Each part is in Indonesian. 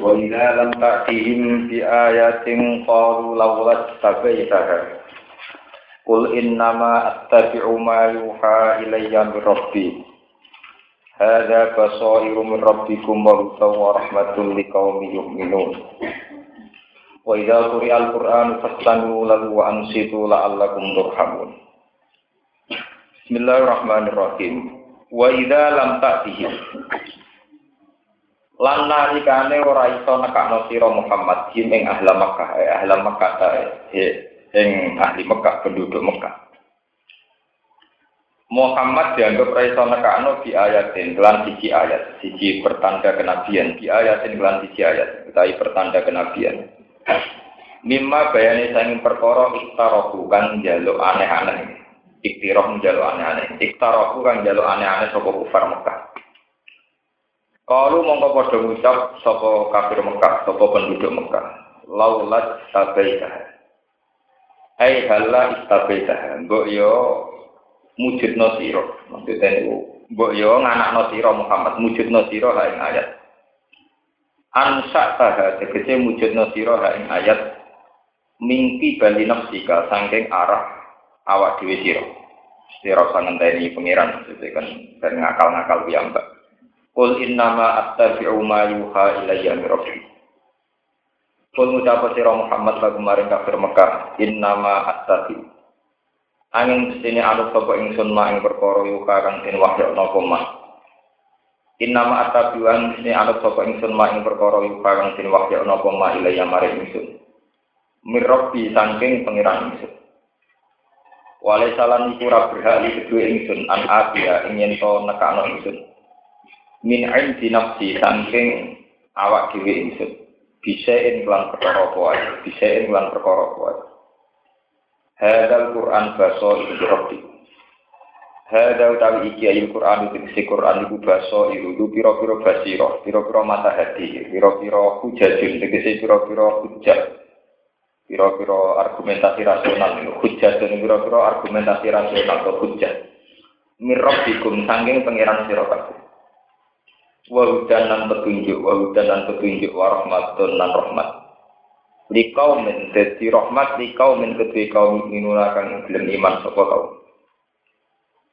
وإذا لم تأتهم بآية قالوا لولا استبيتها قل إنما أتبع ما يوحى إلي من ربي هذا بصائر من ربكم وهدى ورحمة لقوم يؤمنون وإذا قرئ القرآن فاستمعوا له وأنصتوا لعلكم ترحمون بسم الله الرحمن الرحيم وإذا لم تأتهم lan nalikane ora iso nekakno sira Muhammad him ing ahli Makkah eh, ahli Makkah ta ing ahli Makkah penduduk Makkah. Muhammad dianggap ora iso nekakno di ayatin kelan siji ayat siji pertanda kenabian di ayatin kelan siji ayat utawi pertanda kenabian. Mimma bayani sanging perkara iktarohu kan jaluk aneh-aneh. Iktiroh jaluk aneh-aneh. Iktarohu kan jaluk aneh-aneh saka kufar Mekah kalau mongko padha ngucap sapa kafir Mekah, sapa penduduk Mekah, laulat tabaita. Ai halla istabaita. Mbok yo mujudno sira. Maksudnya niku mbok yo nganakno sira Muhammad mujudno sira ha ing ayat. Ansa taha tegese mujudno sira ha ing ayat mingki bali nafsika saking arah awak dhewe sira. Sira sangenteni pangeran maksudnya kan ben ngakal-ngakal piyambak. Qul innama attabi'u ma yuha ilayya min rabbi. Qul ngucap sira Muhammad lagu maring kafir Mekah, innama attabi'u. Angin sini anut sapa ingsun ma ing perkara yuha kang den wahyu napa ma. Innama attabi'u angin sini anut sapa ingsun ma ing perkara yuha kang den wahyu napa ma ilayya maring ingsun. Min rabbi saking pangeran ingsun. Wale salan iku ora berhak kedue ingsun an abiya ing yen to nekakno ingsun min indi nafsi saking awak dhewe ingsun. Bisa in kelan perkara apa bisa in kelan perkara apa Hadal Quran baso ibu rabbi. Hadal utawi iki ayat Quran si Quran itu baso piro basiro piro piro mata hati piro hujajun tegese hujat piro piro argumentasi rasional hujat dan piro argumentasi rasional atau hujat mirrobikum sangking pangeran sirokaku wahudan dan petunjuk wahudan dan petunjuk warahmatun dan rahmat. Li kaumin dadi rahmat li kaumin kedue kaum minuna kang gelem iman sapa kaum.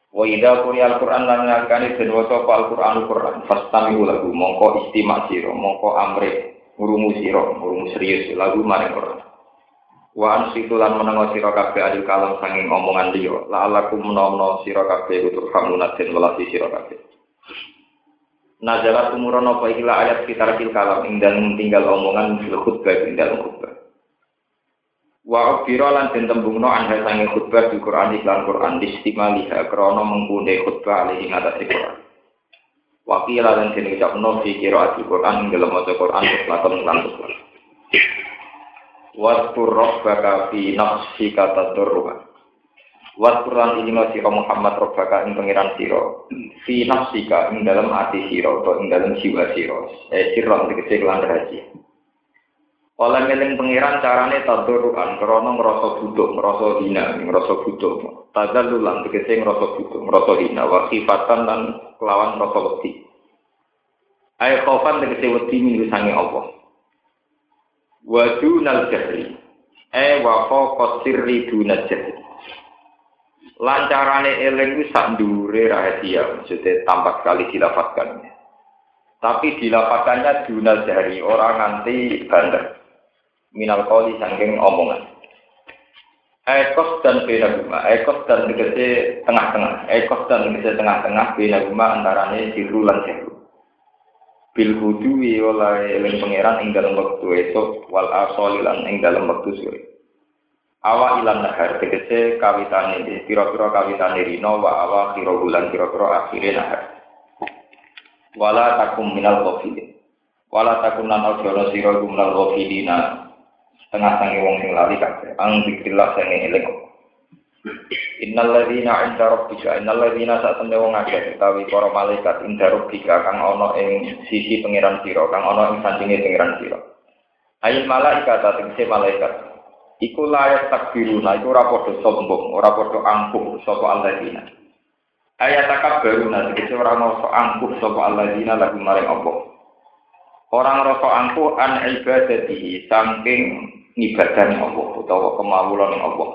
Wa idza quriya al-qur'an lan ngakani den waca al-qur'an al-qur'an. Fastami lagu mongko istimak sira mongko amre ngurungu sira ngurungu serius lagu maring Qur'an wa ansitu lan menengo sira kabeh adil kalam sanging omongan liya. La alakum menawa sira kabeh utur hamuna den welasi sira kabeh Nazalat umuran apa ikilah ayat sekitar fil kalam ing dalam tinggal omongan fil khutbah ing dalam khutbah. Wa ubira lan den tembungno anha sange khutbah di Quran iklan Quran istimaliha krana mengkune khutbah ali ing atas Quran. Wa qila lan den ucapno fi qiraat Quran ing dalam maca Quran lakon lan. Wa rabbaka fi nafsika tadurruha. Wat ini siro Muhammad Robbaka ing pengiran siro fi nafsika ing dalam hati siro atau ing dalam jiwa siro eh siro tegese kelan rahasia. Oleh meling pengiran carane tadurukan krono ngerasa butuh ngerasa hina ngerasa butuh tazalulan tegese ngerasa butuh ngerasa hina. Wa khifatan dan kelawan ngerasa wedi. Ayo khaufan tegese wedi minggu sange Allah. Wa dunal jahri. Eh wa faqat sirri dunal jahri lancarane eling itu sak ndure rahasia maksudnya tampak sekali dilafatkan. Tapi dilafatkannya dunal dari orang nanti bandar minal koli sangking omongan. Ekos dan bina guma ekos dan tegese tengah-tengah ekos dan tegese tengah-tengah bina guma antarane siru lan siru bil hudui oleh eling pangeran ing dalam waktu esok wal asoli lan ing dalam waktu sore awa ilan nahar tegese kawitane pira-pira kawitane rino wa awa kira bulan pira-pira akhire nahar. Wala takum minal ghafilin. Wala takum lan ojo sira minal ghafilina. Setengah sangi wong sing lali kabeh. Ang zikrillah sing eling. Innal ladzina 'inda rabbika innal ladzina sak temne wong akeh utawi para malaikat inda rabbika kang ana ing sisi pangeran sira kang ana ing sandinge pangeran sira. Ayat malaikat tegese malaikat iku layak takbiruna iku ora padha sombong ora padha angkuh sapa alladzina. Ayat takabbaruna tegese ora ngoso angkuh sapa alladzina lagu maring Allah Orang rasa angkuh an ibadatihi saking ngibadani Allah utawa kemawulan Allah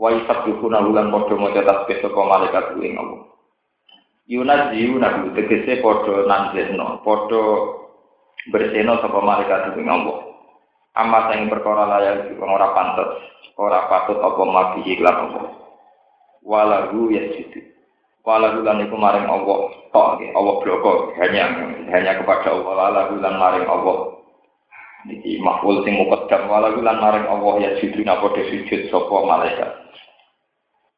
wa yusabbihuna ulan padha maca tasbih saka malaikat ing Allah yunazziuna tegese padha nanjeno padha berseno sapa malaikat ing Allah amma sing perkara layak ora pantes ora patut apa mati iklan Allah walahu yasjudu walahu lan iku maring Allah. Tok Allah bloko. Hanya hanya kepada Allah. Walahu lan maring Allah. Niki makhluk sing mukaddam wala lan maring Allah ya sujud padha sujud sapa malaikat.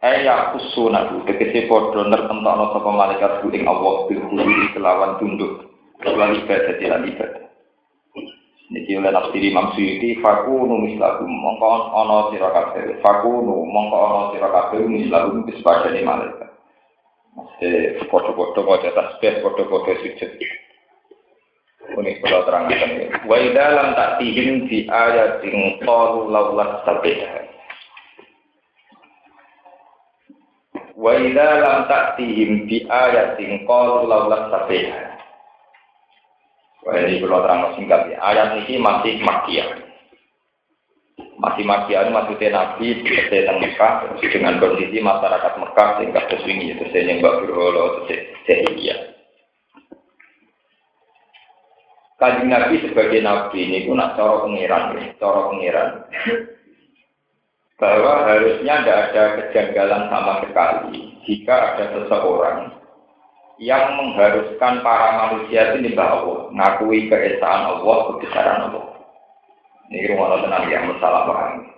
Aya kusuna ku tegese padha nertentokno sapa malaikat ku ing Allah. Bil kelawan tunduk. Wal ibadah lan ibadah. Niki oleh nafsiri Imam Suyuti fakunu mislakum mongko ana sira kabeh fakunu mongko ana sira kabeh mislakum wis padane malaikat. Mesti foto-foto maca tasbih, foto-foto sujud. Ini kalau terangkan ini. Wa idza lam ta'tihim fi ayatin qalu laulat sabihah. Wa idza lam ta'tihim bi ayatin qalu laulat sabihah. Wah ini kalau terang singkat ya. Ayat ini masih makian. Masih makian maksudnya Nabi tentang Mekah dengan kondisi masyarakat Mekah sehingga ini itu saya yang berholo sehingga Kajian Nabi sebagai Nabi ini pun nak cara pengiran, cara pengiran. Bahwa harusnya tidak ada kejanggalan sama sekali jika ada seseorang yang mengharuskan para manusia itu nyembah Allah, ngakui keesaan Allah, kebesaran Allah. Ini rumah tenang yang masalah paham.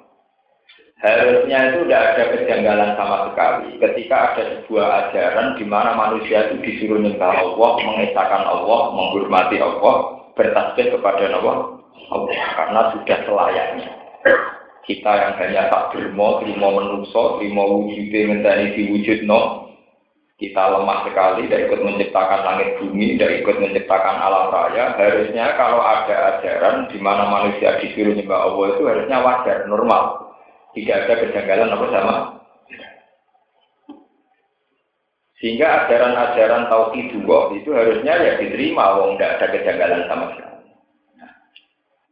Harusnya itu tidak ada kejanggalan sama sekali ketika ada sebuah ajaran di mana manusia itu disuruh nyembah Allah, mengesahkan Allah, menghormati Allah, bertasbih kepada Allah karena sudah selayaknya kita yang hanya tak terima, terima menungso, terima wujudnya mentari diwujud no, kita lemah sekali, tidak ikut menciptakan langit bumi, tidak ikut menciptakan alam raya. Harusnya kalau ada ajaran di mana manusia disuruh nyembah Allah itu harusnya wajar, normal. Tidak ada kejanggalan apa sama. Sehingga ajaran-ajaran tauhid itu harusnya ya diterima, wong tidak ada kejanggalan sama sekali.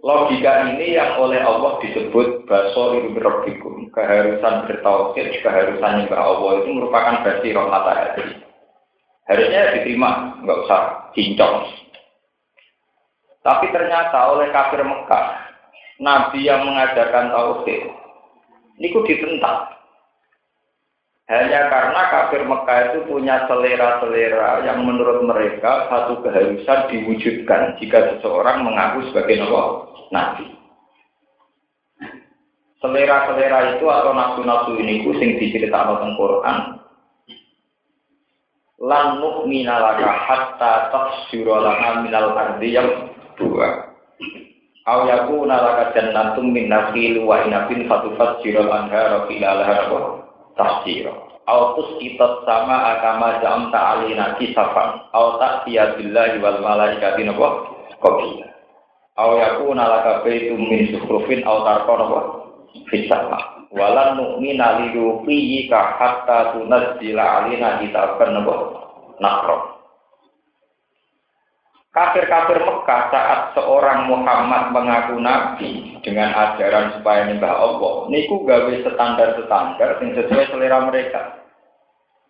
Logika ini yang oleh Allah disebut basor rabbikum, keharusan bertauhid, keharusan nyembah Allah itu merupakan roh mata hati. Harusnya ya diterima, nggak usah cincong. Tapi ternyata oleh kafir Mekah, Nabi yang mengajarkan tauhid, ini ditentang. Hanya karena kafir Mekah itu punya selera-selera yang menurut mereka satu keharusan diwujudkan jika seseorang mengaku sebagai nabi. Selera-selera itu atau nafsu-nafsu ini sing diceritakan dalam Quran. Lan nu'mina laka hatta tafsira lana minal ardi yang dua. Aw yakuna laka jannatum min nakhil wa inabin fatufajjira al-anhara khilalaha tafsir. Autus kita sama agama jam ta'alina kisafan. Au ta'tiya billahi wal malaikati napa? Qabila. Au yakuna laka baitum min sukhrufin au tarqa napa? Fisama. Walan nu'mina liyuqiyika hatta tunazzila alina kitaban napa? Nakro. Kafir-kafir Mekah saat seorang Muhammad mengaku nabi dengan ajaran supaya nyembah Allah, niku gawe standar-standar yang sesuai selera mereka.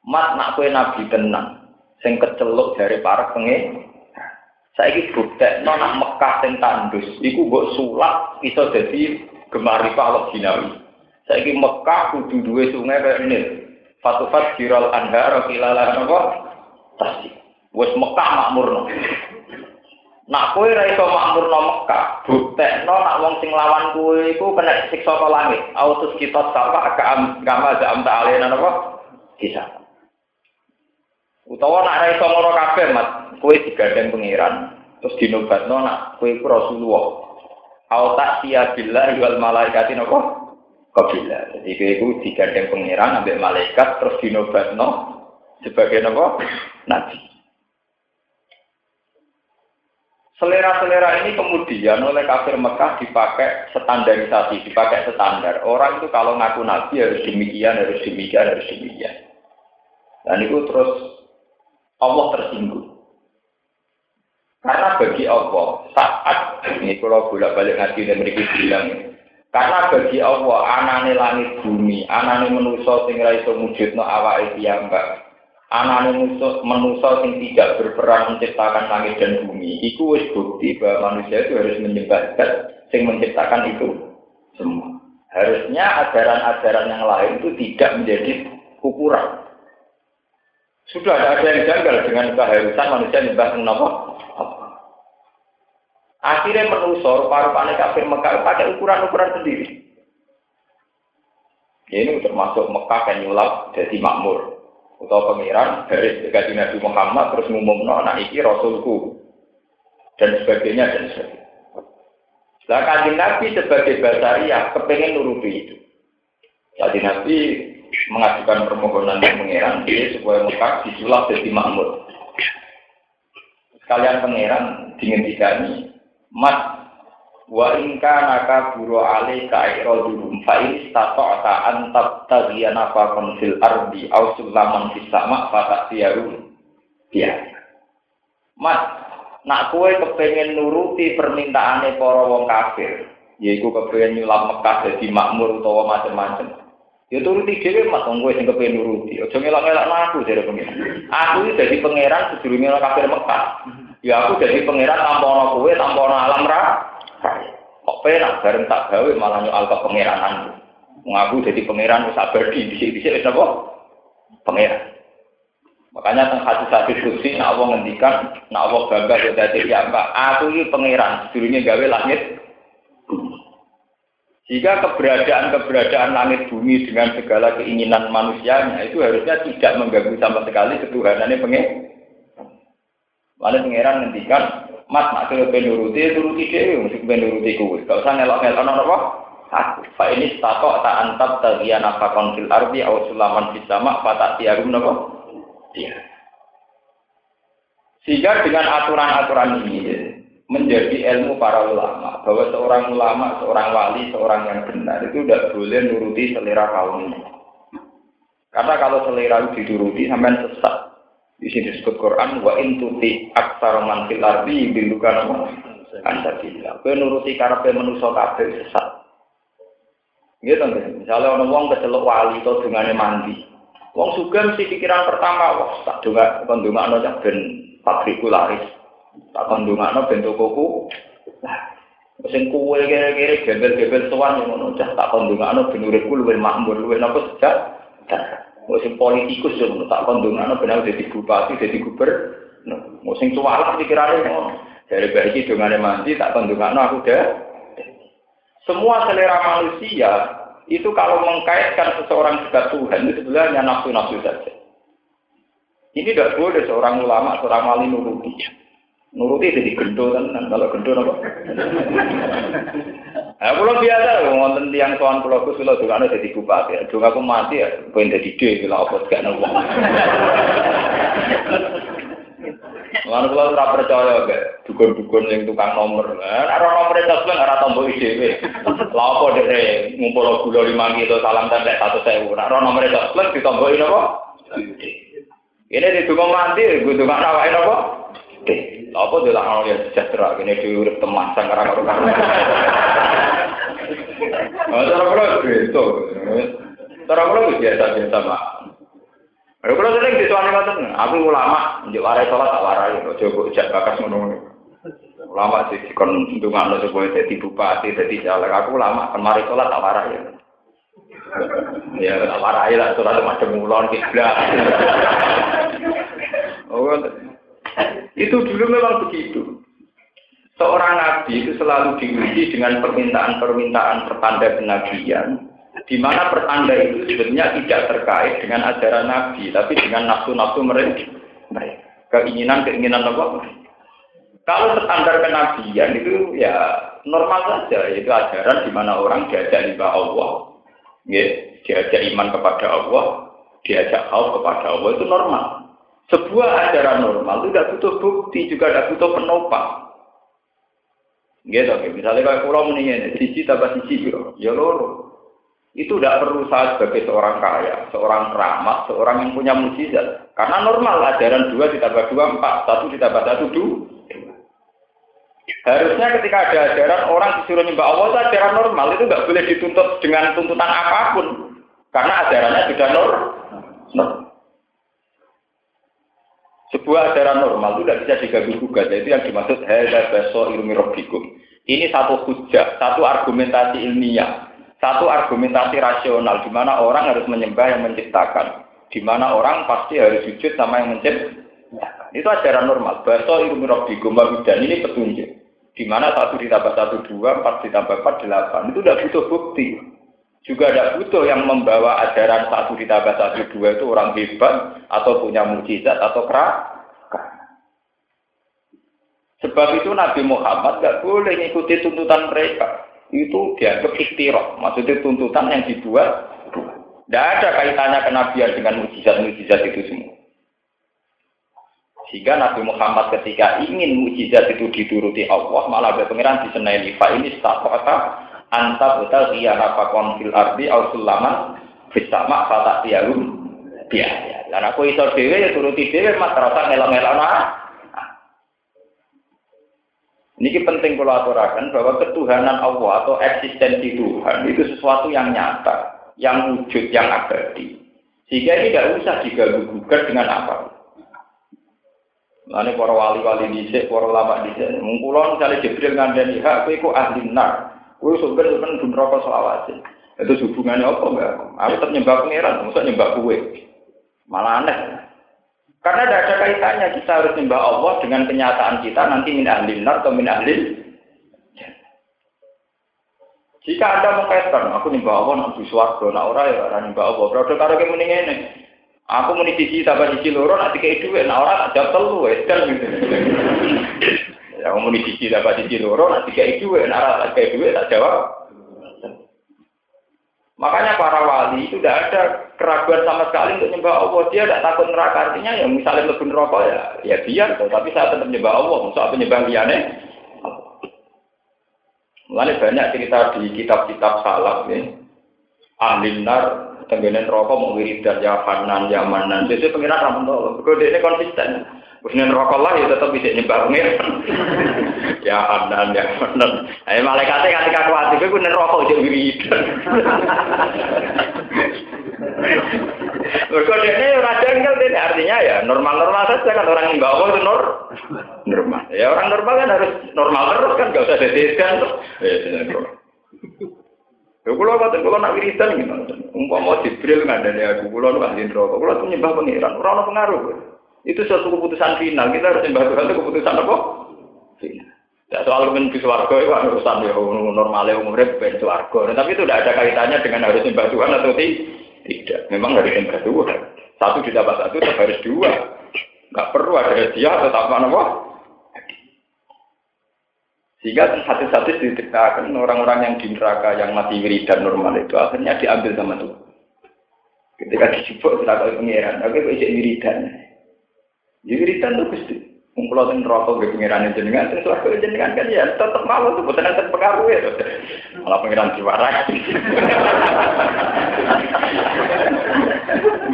Mat nak kue nabi tenang, sing keceluk dari para pengen. Saya ini bukti, nak Mekah sing tandus, iku buat sulap bisa jadi gemari Allah jinawi. Saya ini Mekah kudu dua sungai kayak ini. Fatufat jiral anhar, kilalah apa? Tasik. Wes Mekah makmur no. Nak kowe ra iso makmurno Mekah, buktekno nak wong sing lawan kowe iku kena siksa ke langit. Autus kita sapa kama zam ta'alena napa? Bisa. Utawa nak ra iso ngono kabeh, Mat, kowe digandeng pangeran, terus dinobatno nak kowe iku Rasulullah. au ta'tiya billahi wal malaikati napa qabila. Jadi itu digandeng pangeran ambek malaikat terus dinobatno sebagai napa nabi. Selera-selera ini kemudian oleh kafir Mekah dipakai standarisasi, dipakai standar. Orang itu kalau ngaku nabi harus demikian, harus demikian, harus demikian. Dan itu terus Allah tersinggung. Karena bagi Allah saat ini kalau bolak balik ngaji dan mereka bilang karena bagi Allah anane langit bumi, anane manusa sing ra iso mujudno awake piyambak. Anane manusa sing tidak berperan menciptakan langit dan bumi, itu wis bukti bahwa manusia itu harus menyembah zat sing menciptakan itu semua. Harusnya ajaran-ajaran yang lain itu tidak menjadi ukuran. Sudah ada yang janggal dengan keharusan manusia menyembah apa? Akhirnya menusor paru-paru kafir Mekah pakai ukuran-ukuran sendiri. Ini termasuk Mekah yang nyulap jadi makmur. Atau pengiran dari gaji Nabi Muhammad terus ngumumno nah iki Rasulku. Dan sebagainya dan sebagainya. Nah Nabi sebagai basaria kepengen nuruti itu. Jadi Nabi mengajukan permohonan yang pengiran dia supaya Mekah disulap jadi makmur. Sekalian pangeran dihentikan Mas wa inka naka buru ali ka irodulum fa in stata'ta an tabtaghiya nafaqan fil ardi aw sulaman fis sama fa ta'tiyaru ya Mas nak kue kepengen nuruti permintaane para wong kafir yaiku kepengen nyulam Mekah dadi makmur utawa macam-macam ya turuti dhewe mas wong kowe sing kepengen nuruti aja ngelak-ngelak aku jare pengen aku iki dadi pangeran sedurunge kafir Mekah Ya aku jadi pangeran tanpa ono kowe, tanpa ono alam ra. Kok penak bareng tak gawe malah nyoal ke pangeranan. Ngaku jadi pangeran wis abadi dhisik-dhisik wis apa? Pangeran. Makanya teng hati-hati kursi nak Allah ngendikan, nak Allah bangga ya dadi mbak. Aku ini pangeran, sedurunge gawe langit. Jika keberadaan-keberadaan langit bumi dengan segala keinginan manusianya itu harusnya tidak mengganggu sama sekali ketuhanannya pengen Lalu pangeran ngendikan, Mas nak kira penuruti, turuti dewi, mesti penuruti kuwi. Gak usah ngelok-ngelok nono apa? Aku. Pak ini stato tak antap tagian apa konfil arbi aw sulaman bisama tak tiarum nopo. Iya. Sehingga dengan aturan-aturan ini menjadi ilmu para ulama bahwa seorang ulama, seorang wali, seorang yang benar itu tidak boleh nuruti selera kaum ini. Karena kalau selera itu dituruti sampai sesat. Di sini disebut Quran wa in tuti aksar man fil ardi bilukan ansabilillah. Kowe nuruti karepe manusa kabeh sesat. Gitu kan? Misalnya orang wong kecelok wali atau dungane mandi. Wong suka mesti pikiran pertama, wah tak dunga kon dungakno cak ben pabrikku laris. Tak kon dungakno ben tokoku. Nah, sing kuwe kere-kere gembel-gembel sowan ngono cah tak kon dungakno ben uripku luwih makmur, luwih napa sejak. Musim politikus yo tak kondongan benar jadi bupati, jadi gubernur. Musim cualah pikirannya ngono. Dari bayi dongane mandi tak kondongan aku deh. Semua selera manusia itu kalau mengkaitkan seseorang dengan Tuhan itu sebenarnya nafsu-nafsu saja. Ini tidak boleh seorang ulama, seorang wali nuruti. Nuruti jadi gendo kan, kalau gendo apa? Nah, kalau biasa, ngonten tiang soan pulau kus, kalau juga ada jadi bupati, juga aku mati ya, pengen jadi D, kalau apa gak nopo. Lalu kalau tidak percaya, gak dukun-dukun yang tukang nomor, ada nomor itu sebenarnya ada tombol IDW. Lalu deh, ngumpul gula lima kilo salam tanda satu sewu, ada nomor itu sebenarnya ditombolin apa? Ini di tukang mati, gue tukang rawain apa? Apa dia lah yang sejahtera, ini diurut teman, sangkara karo karo. Cara kalau itu, cara kalau biasa biasa mak. Kalau kalau sering disuani ngoten, aku ulama, njuk warai sholat tak warai, kok jak bakas ngono. Ulama sih dikon ndongakno supaya dadi bupati, dadi caleg. Aku ulama, kemarin sholat tak warai. Ya, tak warai lah, sholat macam mulon kiblat. Oh, itu dulu memang begitu. Seorang nabi itu selalu diuji dengan permintaan-permintaan pertanda kenabian, di mana pertanda itu sebenarnya tidak terkait dengan ajaran nabi, tapi dengan nafsu-nafsu mereka. Keinginan-keinginan apa? Kalau standar kenabian itu ya normal saja, itu ajaran di mana orang diajak lima Allah, ya, diajak iman kepada Allah, diajak khauf kepada Allah itu normal. Sebuah ajaran normal itu tidak butuh bukti, juga tidak butuh penopang. Gitu, misalnya kalau pulau mendingin, sisi tambah sisi, ya loro. Itu tidak perlu saya sebagai seorang kaya, seorang ramah, seorang yang punya mujizat. Karena normal ajaran dua ditambah dua empat, satu ditambah satu dua. Harusnya ketika ada ajaran orang disuruh nyembah Allah itu ajaran normal itu nggak boleh dituntut dengan tuntutan apa pun karena ajarannya sudah normal. Sebuah ajaran normal itu tidak bisa diganggu gugat, itu yang dimaksud hada baso ilmi robbikum. Ini satu hujah, satu argumentasi ilmiah, satu argumentasi rasional di mana orang harus menyembah yang menciptakan, di mana orang pasti harus sujud sama yang menciptakan. Itu ajaran normal. Baso ilmi robbikum dan ini petunjuk. Di mana satu ditambah satu dua, empat ditambah empat delapan. Itu tidak butuh bukti. Juga tidak butuh yang membawa ajaran satu ditambah satu dua itu orang hebat atau punya mujizat atau kerak. Sebab itu Nabi Muhammad nggak boleh mengikuti tuntutan mereka. Itu dianggap ikhtirah. Maksudnya tuntutan yang dibuat. Tidak ada kaitannya kenabian dengan mujizat-mujizat itu semua. Sehingga Nabi Muhammad ketika ingin mujizat itu dituruti Allah, malah berpengiran di senai Fa ini kata anta buta khiyana fakon fil ardi au sulaman fisama fata tialum biaya. Dan aku iso dhewe ya turuti dhewe mas rasa ngelak-ngelak Ini penting kalau aturakan bahwa ketuhanan Allah atau eksistensi Tuhan itu sesuatu yang nyata, yang wujud, yang abadi. Sehingga ini tidak usah diganggu-gugat dengan apa. Lalu para wali-wali dhisik, para lama dhisik, mungkulon misalnya Jibril ngandani hak kowe ahli nar. Gue suka kan belum rokok selawasi. Itu hubungannya apa enggak? Aku tetap nyembah pangeran, masa nyembah kue. Malah aneh. Karena tidak ada kaitannya kita harus nyembah Allah dengan kenyataan kita nanti min ahli nar atau min ahli jika Anda mengkaitkan, aku nyembah Allah, nak di suarga, nak ora ya, ora nyembah Allah. Berarti karo ke mending ini. Aku muni siji tambah siji loro, nanti kayak duit, nak ora tak jawab dan gitu. Ya ngomong di sisi dapat sisi loro, nanti kayak itu, nara kayak itu tak jawab. Makanya para wali itu tidak ada keraguan sama sekali untuk nyembah Allah. Dia tidak takut neraka. Artinya ya misalnya lebih neraka ya, ya biar. Tapi saya tetap nyembah Allah. Maksud apa nyembah liane? Mulai banyak cerita di kitab-kitab salaf ya. Ahli nar, rokok mau wiridan ya Hanan, ya Manan. Jadi pengiran ramen. Kalau ini konsisten. Kemudian rokok lah ya tetap bisa nyembah pengiran. ya Hanan, ya Manan. Ayo malaikatnya ketika kuatir, gue kunen rokok jadi wiridan. Mereka ini raja enggak ini artinya ya normal-normal saja kan orang yang bawa itu nor normal. Ya orang normal kan harus normal terus kan gak usah dedeskan tuh. Ya, Ya kula boten kula nak wiridan gimana? Umpama Jibril ngandani aku, kula nu ahli neraka, kula tuh nyembah pangeran, ora ono pengaruh. Itu suatu keputusan final. Kita harus nyembah Tuhan itu keputusan apa? Final. Ya, soal menuju swarga itu kan urusan ya normalnya umurnya bukan swarga. Nah, tapi itu tidak ada kaitannya dengan harus nyembah Tuhan atau tidak. Memang harus nyembah Tuhan. Satu ditambah satu tetap harus dua. Enggak perlu ada dia atau apa apa. Sehingga satu-satu diceritakan orang-orang yang di neraka yang masih wiridan normal itu akhirnya diambil sama Tuhan. Ketika dijubuk kita kalau pengiran, oke kok isi wiridan. Ya wiridan tuh gusti. Mengkulo ten rokok ke pengiran jenengan, terus suaraku jenengan kan ya tetap malu tuh, bukan tetap pengaruh ya. Malah pengiran diwarai.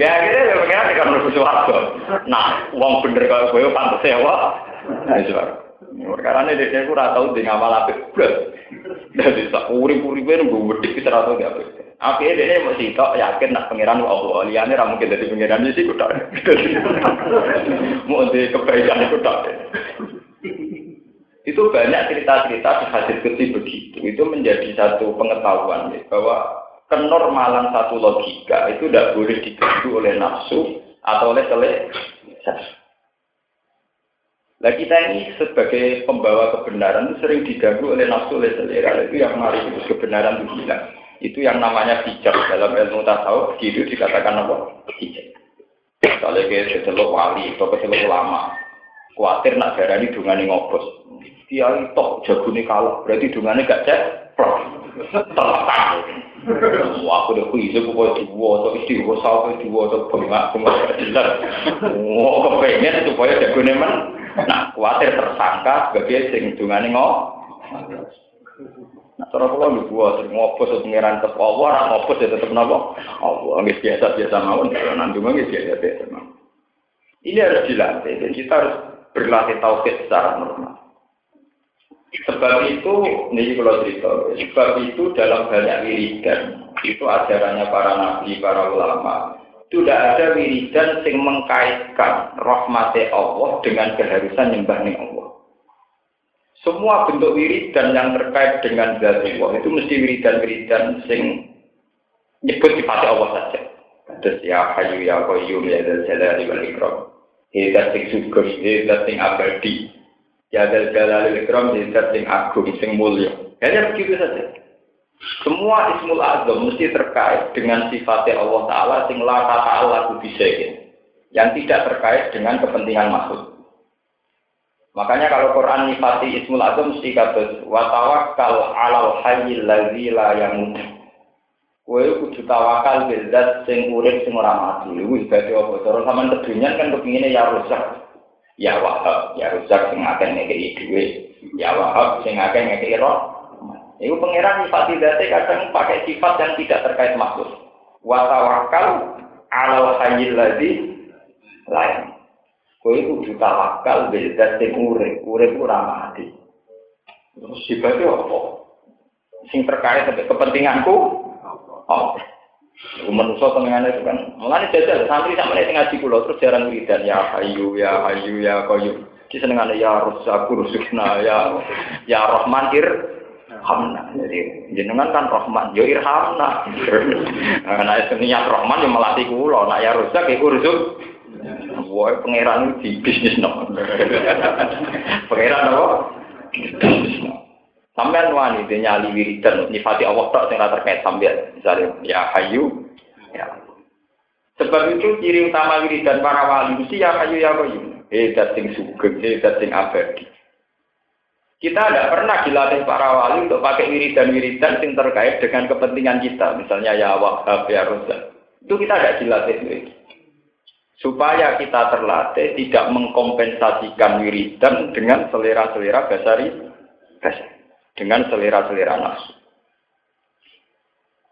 ya gitu ya pengiran kan harus suaraku. Nah, uang bener kalau gue pantas sewa. Nah, suaraku. Perkara ini dia aku tahu di ngamal apa belas. Dari tak urip-uripe nunggu wedik bisa rata di apa. Apa dia mau sih tok yakin nak pangeran Allah. Liane ra mungkin dari pangeran sih kuda. Mau di kebaikan itu tak. Itu banyak cerita-cerita di hadis kecil begitu. Itu menjadi satu pengetahuan ya, bahwa kenormalan satu logika itu tidak boleh diganggu oleh nafsu atau oleh selesai. Nah kita ini sebagai pembawa kebenaran sering diganggu oleh nafsu oleh selera itu yang mari kebenaran itu hilang. Itu yang namanya bijak dalam ilmu tasawuf gitu dikatakan apa? Bijak. Kalau kita seteluk wali atau seteluk ulama, Kuatir nak darani dungane ngobos. Kiai tok jagone kalah, berarti dungane gak cek. Terletak. Wah, aku udah kuis, aku mau dua atau istiwa, sampai dua atau bengak, bengak jelas. Wah, kepengen supaya jagone men. Nah, kuatir tersangka sebagai sing dungane ngobos. Nah, cara kula lho buat sing ngopo pengiran tetep Allah, ora ngopo ya tetep napa? Allah nggih biasa-biasa mawon, nanti nggih biasa-biasa mawon. Ini harus dilatih, dan kita harus berlatih tauhid secara normal. Sebab itu, ini kalau cerita, sebab itu dalam banyak wiridan, itu ajarannya para nabi, para ulama, tidak ada wiridan yang mengkaitkan rahmati Allah dengan keharusan nyembah Allah. Semua bentuk wiridan yang terkait dengan zat Allah itu mesti wiridan-wiridan sing nyebut sifat Allah saja. Terus ya hayu ya qayyum ya dzal jalali wal ikram. Hidat sing syukur, hidat sing abadi. Ya dzal jalali wal ikram, hidat sing agung, sing mulia. Hanya begitu saja. Semua ismul azam mesti terkait dengan sifat Allah Ta'ala sing la ta'ala bisa yang tidak terkait dengan kepentingan makhluk. Makanya kalau Quran nifati Ismul Azam mesti kata wa tawakkal 'alal hayyil ladzi la yamut. Kowe kudu tawakal bil zat sing urip sing ora mati. Wis dadi apa cara sampean kedunyan kan kepingine ya rusak. Ya wahab, ya rusak sing akeh ngekeki dhuwit. Ya wahab sing akeh ngekeki roh. Iku pangeran nifati zate kadang pakai sifat yang tidak terkait makhluk. Wa tawakkal 'alal hayyil ladzi la. Kowe kudu tawakal beda sing urip, urip ora mati. Terus sifatnya apa? Sing terkait dengan kepentinganku? Oh. Aku manusia pengenannya itu kan. Mengenai jajal, santri sama ini ngaji kulo terus jarang wiridan. Ya hayu, ya hayu, ya koyu. Di senengannya ya rusak, rusukna, ya ya rahman ir hamna. Jadi jenengan kan rahman, yo ya irhamna. Nah, niat rahman yang melatih kulo, nak ya rusak, ya rusuk. Wah, pangeran di bisnis no. pangeran apa? Bisnis no. Sampai wani dia nyali wiridan nyifati Allah tak sing terkait sampean. Misalnya ya hayu ya. Sebab itu ciri utama wiridan para wali mesti ya hayu ya qayyum. Hedat sing sugeng, hedat sing abadi. Kita tidak pernah dilatih para wali untuk pakai wiridan-wiridan yang terkait dengan kepentingan kita. Misalnya ya wahab, ya rozak. Itu kita tidak dilatih supaya kita terlatih tidak mengkompensasikan wiridan dengan selera-selera basari dengan selera-selera nafsu.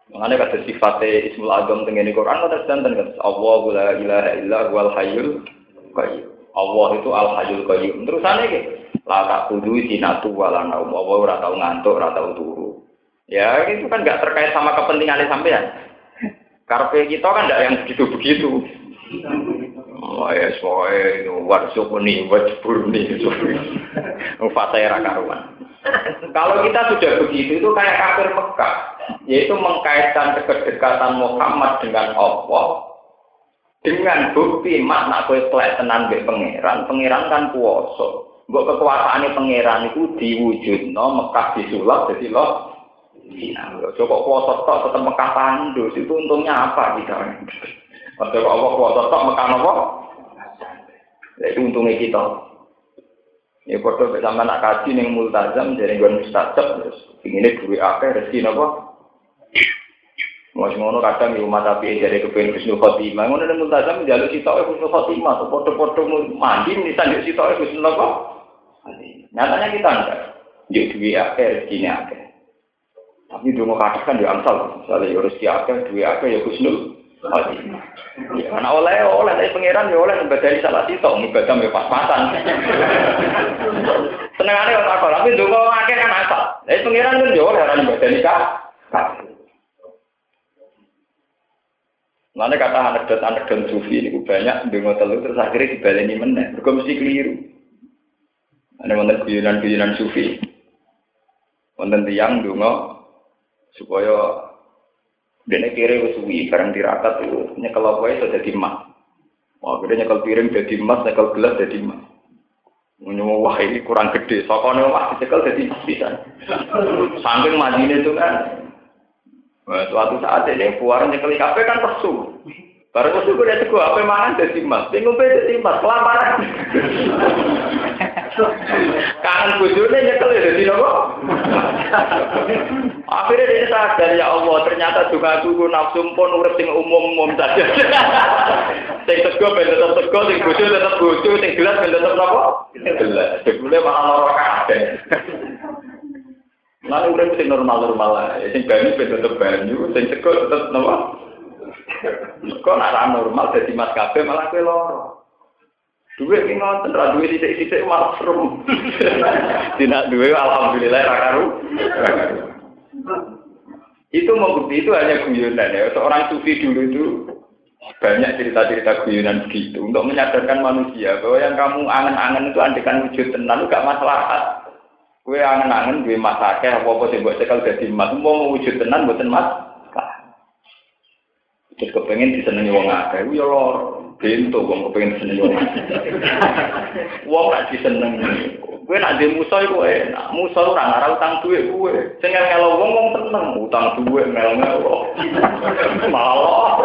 Mengenai kata sifatnya Ismul Azam dengan Quran kata sedanten kan Allah la ilaha illa wal hayyul qayyum. Allah itu al hayyul qayyum. Terusannya gitu. La tak kudu sinatu wala naum. Allah ora tau ngantuk, ora tau turu. Ya itu kan nggak terkait sama kepentingan sampean. Karpe kita kan tidak yang begitu-begitu. Oh ya, soalnya itu warsuk ini, wajbur ini, fase era karuan. Kalau kita sudah begitu, itu kayak kafir Mekah, yaitu mengkaitkan kedekatan Muhammad dengan Allah dengan bukti makna kue tenan be pangeran, pangeran kan kuoso. Mbok kekuasaan pangeran itu diwujud no Mekah disulap jadi loh. Iya, coba kuasa tok tetap Mekah tandus itu untungnya apa kita? Padahal kok Allah kuasa tok mekan apa? Ya itu untungnya kita. Ya padha mek sampean nak kaji ning multazam dari nggon mustajab terus ingine duwe akeh rezeki napa? Mas ngono kadang yo mata piye dari kepen Husnul Khotimah. Ngono ning multazam njaluk sitoke Husnul Khotimah, padha-padha mandi nisan sitoke Husnul apa? Nyatanya kita enggak. Yo duwe akeh rezeki akeh. Tapi dulu kadang kan yo angsal, misalnya yo rezeki akeh, duwe akeh yo Husnul Ya, anak oleh oleh dari pangeran ya oleh dari salah sitok ngibadah ya pas-pasan. Senengane ora kok, tapi ndonga akeh kan asal. Dari pangeran kan ya oleh ora nibadani kah? Mana kata anekdot-anekdot sufi ini banyak ndonga telu terus akhirnya dibaleni meneh. Mergo mesti keliru. Ada wonten guyonan-guyonan sufi. Wonten tiyang ndonga supaya Dene kiri wis suwi, bareng tirakat itu nyekel apa itu jadi emas. Wah, gede nyekel piring jadi emas, nyekel gelas jadi emas. Menyowo wah ini kurang gede, sokone wah dicekel jadi emas bisa. Saking majine itu kan. Nah, suatu saat ini puar nyekel kafe kan persu. Barang itu gue sego apa mangan jadi mas, dia ngombe jadi mas, kelaparan. Kangen bujurnya nyekel ya jadi nopo. Akhirnya dia sadar ya Allah, ternyata juga aku nafsu pun urip sing umum-umum saja. Sing sego ben tetep sego, sing bojo tetep bojo, sing gelas ben tetep nopo? Gelas. Jebule malah lara kabeh. Lalu urip sing normal-normal ae, sing banyu ben tetep banyu, sing sego tetep nopo? Kok nak normal jadi mas kafe malah kue loro. Duit ini ngonten, ra duit titik-titik malah. Tidak duit, alhamdulillah rakaru. Itu membukti itu hanya guyonan ya. Seorang sufi dulu itu banyak cerita-cerita guyonan begitu untuk menyadarkan manusia bahwa yang kamu angen-angen itu andekan wujud tenan gak masalah. Kue angen-angen gue masaknya apa-apa sih buat cekal jadi mas. Mau wujud tenan buatan mas. Terus kepengen disenangi wong akeh, ya lor, bento wong kepengen disenangi wong gak disenengi. Kowe nak dhe musa iku enak. Musa ora ngarah utang duit kowe. Sing ngelo wong wong seneng utang duit mel-mel. Malah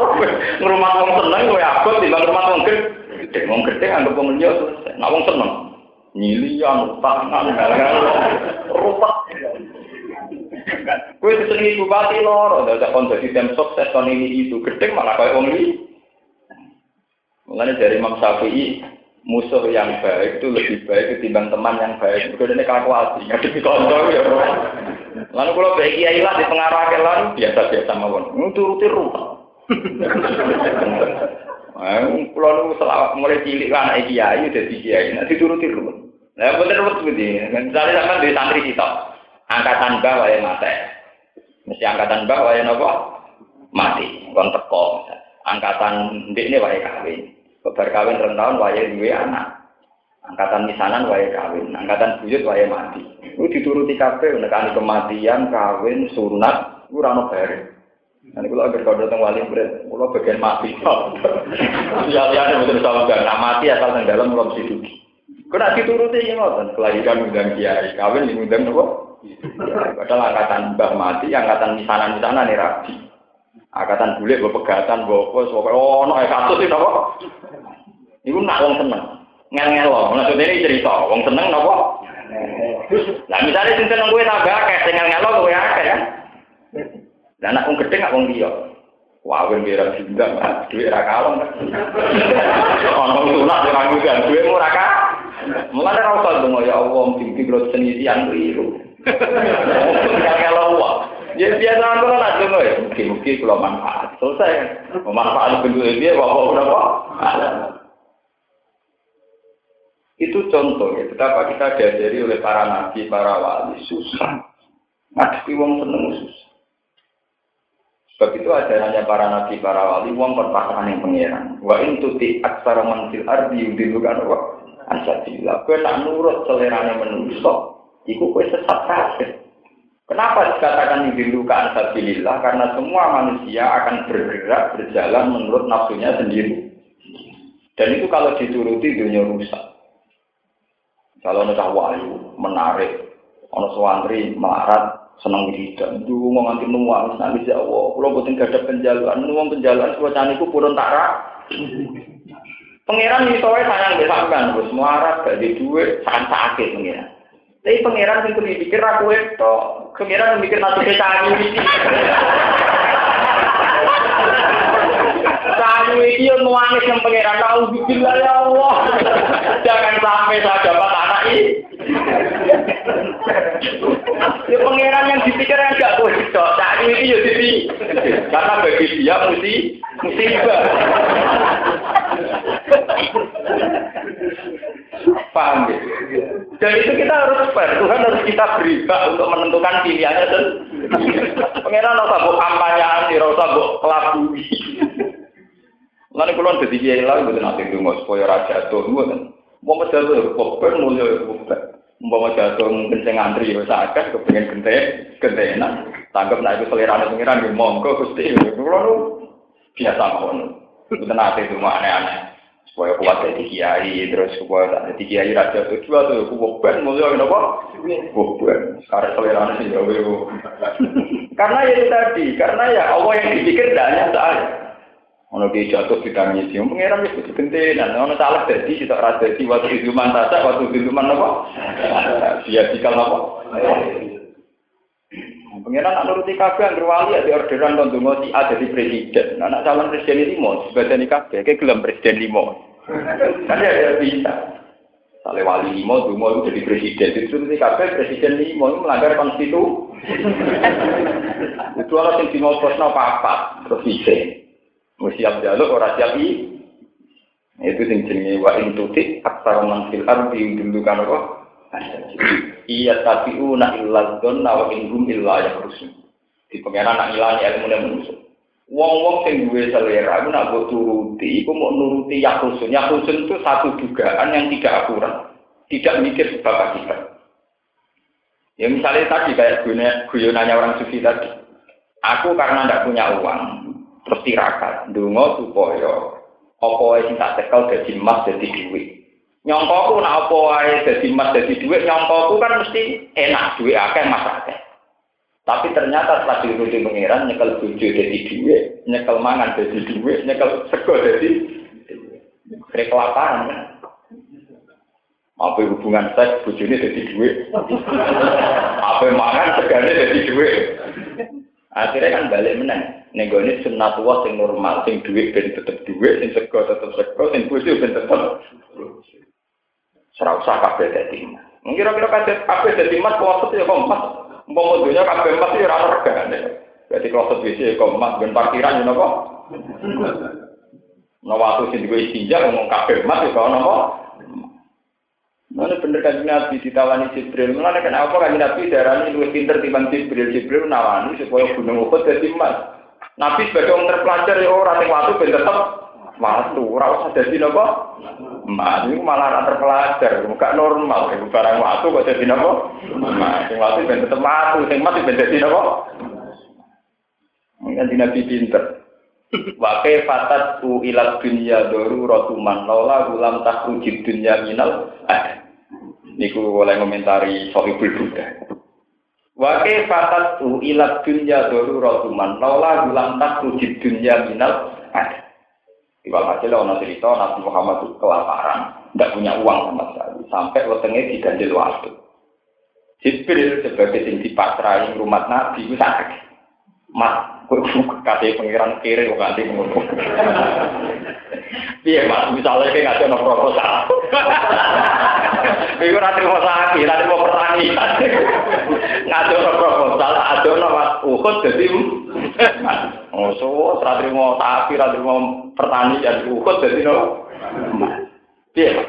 ngrumat wong seneng kowe abot timbang ngrumat wong gede. Wong gede anggap wong liya selesai. Nak wong seneng nyilian utangan mel-mel. Rupak. Kue disenangi bupati loro, ada konsep sistem sukses kon ini itu gede malah kayak wong ini. Mulanya dari Imam Syafi'i musuh yang baik itu lebih baik ketimbang teman yang baik. Mereka ini kalkulasi, ngadepi konco ya. Lalu kalau baik kiai lah di pengarah kelan biasa-biasa mawon. Nuturuti rupa. Kalau lu mulai cilik kan anak kiai jadi kiai, nanti turuti rupa. Nah, bener betul begini. Misalnya sampai di santri kita, angkatan bah wae mate. Mesti angkatan bah wae nopo? Mati, kon teko. Angkatan ndekne wae kawin. Kebar kawin rong tahun wae duwe anak. Angkatan misanan wae kawin, angkatan buyut wae mati. Itu dituruti kabeh nekani kematian, kawin, sunat, ora ono bare. Nanti kalau agar kau datang wali berat, kalau bagian mati. Ya, ya, betul sama nah, mati asal yang dalam belum situ. Kau nak dituruti ya ngoten, kelahiran undang kiai, kawin undang nopo? Padahal angkatan mbah mati, angkatan misanan-misanan nih rabi. Angkatan bule, gue pegatan, gue apa, soalnya oh, no, kasus itu apa? Iku nak wong seneng, ngel-ngel loh. Maksudnya ini cerita, wong seneng apa? Nah misalnya sing seneng gue tambah akeh, sing ngel-ngel gue akeh kan? Lah anak wong gede nggak wong dia. Gue biar juga, duit rakalong. Orang sulak, orang juga, duit murah kan? Mulai rasa dong ya Allah, mimpi kalau seni yang keliru. Kalau. Ya biasa kalau nak dengar ya, mungkin-mungkin kalau manfaat selesai. Manfaat bentuk dia bawa berapa? Itu contoh ya, betapa kita diajari oleh para nabi, para wali susah. Ngadepi wong seneng susah. Sebab itu ajarannya para nabi, para wali, wong perpasangan yang pengiran. Wa intuti aksara mansil ardi yudilukan wa ansatilah. Kau nak nurut seleranya menusuk, Iku kue sesat kafir. Kenapa dikatakan dirindukan ansabilillah? Karena semua manusia akan bergerak, berjalan menurut nafsunya sendiri. Dan itu kalau dituruti dunia rusak. Kalau ada wahyu, menarik, ono suwantri, marat, senang wiridan. Itu mau nganti nuang, nanti ya Allah. Kalau buatin gak ada penjaluan, nuang penjaluan, suacan itu purun tak Pangeran misalnya sayang besakan, terus marat, gak di duit, sangat sakit pangeran. Tapi pangeran itu dipikir aku itu, pangeran mikir nanti kita ini. Kamu ini yang nuangis yang pangeran tahu bikin ya Allah. Jangan sampai saya dapat anak ini. Ya pangeran yang dipikir yang gak boleh cok. Saat ini ya jadi karena bagi dia mesti musibah. Paham ya? Dan itu kita harus fair. Tuhan harus kita beri hak untuk menentukan pilihannya dan pengiran rasa buk kampanye, rasa buk kelabui. Lalu kalau jadi kiai lagi, betul nanti tunggu supaya raja tuh, kan. Mau macam itu, bukan mulia bukan. Mau jatuh mungkin saya ngantri ya sakit, kepengen gede, gentenan. Tanggap nak itu selera pengiran, monggo gusti. Kalau biasa mau, betul nanti itu aneh-aneh supaya kuat jadi kiai terus supaya jadi kiai raja itu juga tuh kububan mulia kenapa kububan karena selera sih ya karena ya itu tadi karena ya Allah yang dipikir tidak hanya saya Ono dia jatuh di tangis, yang pengiran itu kegentenan. Ono salah jadi, kita rasa di waktu itu tasa, waktu itu man apa? Dia dikal apa? Pengiran nak nuruti kabeh yang wali ada orderan kon donga si A jadi presiden. Nah, anak calon presiden limo sebadani kabeh kayak gelam presiden limo. Kan ya bisa. Sale wali limo donga itu jadi presiden. Itu nuruti kabeh presiden limo itu melanggar konstitusi. Itu orang yang dimoposno apa-apa terus bisa. Mau siap jaluk ora siap i. Itu sing jenenge wa in tuti aktsar man fil ardi dulu kan apa? Iya tapi una illa dzanna wa in hum illa yakhrusun. Di pengenan nak ilangi ilmu manusia. Wong-wong sing duwe selera iku nak mbok turuti, iku mau nuruti yakhrusun. Yakhrusun itu satu dugaan yang tidak akurat. Tidak mikir sebab akibat. Ya misalnya tadi kayak guyonannya orang sufi tadi. Aku karena tidak punya uang, terus tirakat ndonga supaya apa sing tak tekel dadi emas dadi dhuwit nyongkoku nak apa wae dadi emas dadi dhuwit nyongkoku kan mesti enak dhuwit akeh mas akeh. Tapi ternyata setelah diikuti pengiran nyekel bojo dadi dhuwit nyekel mangan dadi dhuwit nyekel sego dadi kira kelaparan kan? Apa hubungan seks bojone dadi dhuwit apa mangan segane dadi dhuwit akhirnya kan balik menang Nenggone sunnatullah sing normal, sing duit ben tetep duit, sing sego tetep sego, sing bojo ben tetep. Ora usah kabeh dadi. Kira-kira kabeh kabeh dadi mas kloset ya kok mas. Umpama dunya kabeh mas ya ora regane. Dadi kloset wis ya kok mas ben parkiran ya napa? Nah waktu sing digo istinja ngomong kabeh mas ya kok napa? Mana bener kan Nabi ditawani Jibril. Mana kenapa kan Nabi darah ini lebih pinter timbang Jibril. Jibril nawani supaya gunung Uhud jadi emas. Nabi sebagai orang terpelajar ya orang yang waktu ben tetep waktu, ora usah dadi napa? Mas ini malah ora terpelajar, bukan normal, iku barang waktu kok dadi napa? Mas sing waktu ben tetep waktu, sing mati ben dadi napa? Mungkin Nabi pinter. Wakai fatat u ilat dunia doru rotuman lola gulam tak ujib dunia minal. Niku oleh komentari Sohibul Buddha. Wakai fatat tu ilat dunya doru rotuman, laula gulam tak tujib dunya minal ada. Iwal hasil ono cerita Nabi Muhammad itu kelaparan, tidak punya uang sama sekali, sampai wetenge diganjil waktu. Jibril sebagai sing dipasrahi rumah Nabi itu sakit. Mas, kasih pengiran kiri kok nanti ngono. Iya mas, misalnya kayak nggak ada proposal. Iku ora trimo sakit, ora trimo pertani. Ngado proposal, ada nama Uhud jadi Oh, so, ora trimo sapi, ora trimo pertani jadi Uhud jadi no. Iya.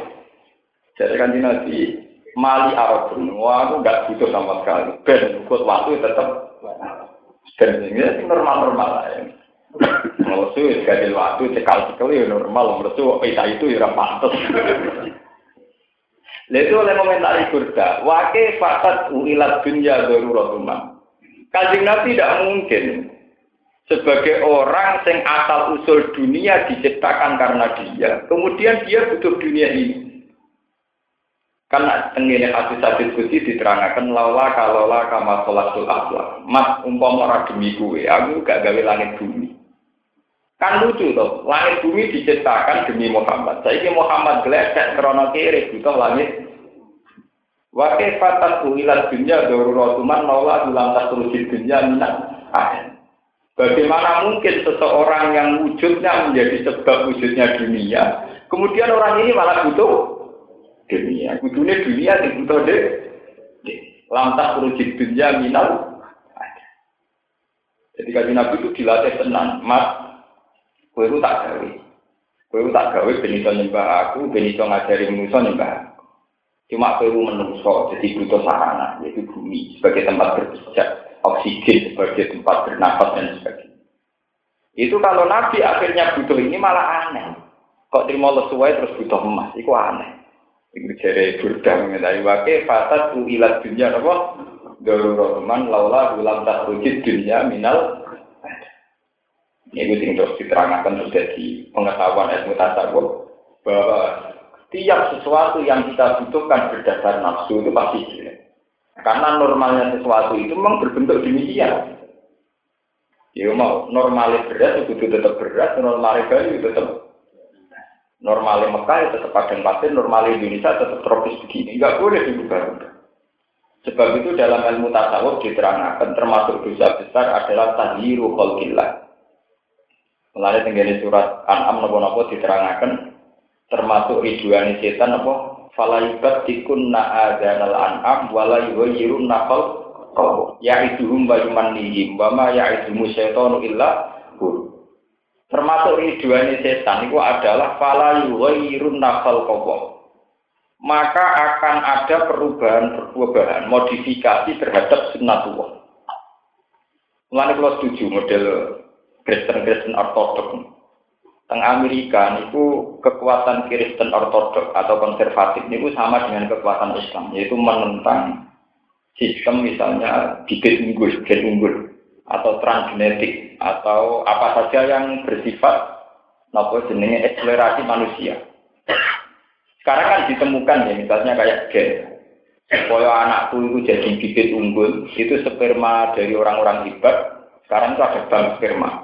Jadi kan nanti Mali Arab wah aku nggak butuh sama sekali. Ben, Uhud waktu tetap dan ini normal-normal ya. Mersu sekali waktu cekal cekal ya normal, mersu kita itu ya pantas. Lalu oleh komentari kurda, wake fakat uilat dunia daruratuma. Kajian Nabi tidak mungkin sebagai orang yang asal usul dunia diciptakan karena dia, kemudian dia butuh dunia ini. Karena tenggine hadis-hadis kunci diterangkan laula kalola kama sholatul akhlak. Mas umpama ora demi gue, aku gak gawe langit bumi. Kan lucu toh, langit bumi diciptakan demi Muhammad. Saya Muhammad gledek krono kiri butuh langit. Wa kefatan uilat dunya daruratuman laula ulang tasruji dunya minat ada. Bagaimana mungkin seseorang yang wujudnya menjadi sebab wujudnya dunia, kemudian orang ini malah butuh dunia. Kudune dunia sing butuh dek. Lantas rujik dunia minal. Jadi kaji Nabi itu dilatih tenang. Mas, kue itu tak gawe. Kue itu tak gawe benito nyembah aku, benito ngajari manusia nyembah aku. Cuma kue itu menungso, jadi butuh sarana, yaitu bumi sebagai tempat berpijak, oksigen sebagai tempat bernapas dan sebagainya. Itu kalau Nabi akhirnya butuh ini malah aneh. Kok terima lesuai terus butuh emas, itu aneh. Iku jere burda mengenai wake fasad ilat dunia apa? Darurotuman laula ulam tak rujit dunia minal ini sing terus diterangkan terus jadi pengetahuan ilmu tasawuf bahwa tiap sesuatu yang kita butuhkan berdasar nafsu itu pasti jelek. Karena normalnya sesuatu itu memang berbentuk demikian. Ya mau normalnya beras itu tetap beras, normalnya Bali itu tetap normalnya Mekah itu tetap padang pasir, normalnya Indonesia tetap tropis begini. Enggak boleh diubah Sebab itu dalam ilmu tasawuf diterangkan termasuk dosa besar adalah tahliru khalqillah. Melalui tenggene surat An'am nopo-nopo diterangkan termasuk ridwani setan apa falaibat tikun na'adanal an'am wala yuhayyirun ya itu wa yumannihim wa ma ya itu syaitanu illa hu. Termasuk ridwani setan itu adalah fala yughayyirun nafal kau maka akan ada perubahan-perubahan modifikasi terhadap sunnatullah Mulai kalau setuju model Kristen-Kristen Ortodok. Teng Amerika itu kekuatan Kristen Ortodok atau konservatif itu sama dengan kekuatan Islam, yaitu menentang sistem misalnya bibit unggul, gen unggul, atau transgenetik, atau apa saja yang bersifat nopo jenenge eksplorasi manusia. Sekarang kan ditemukan ya, misalnya kayak gen. Supaya anakku itu jadi bibit unggul, itu sperma dari orang-orang hebat, sekarang itu ada bank sperma.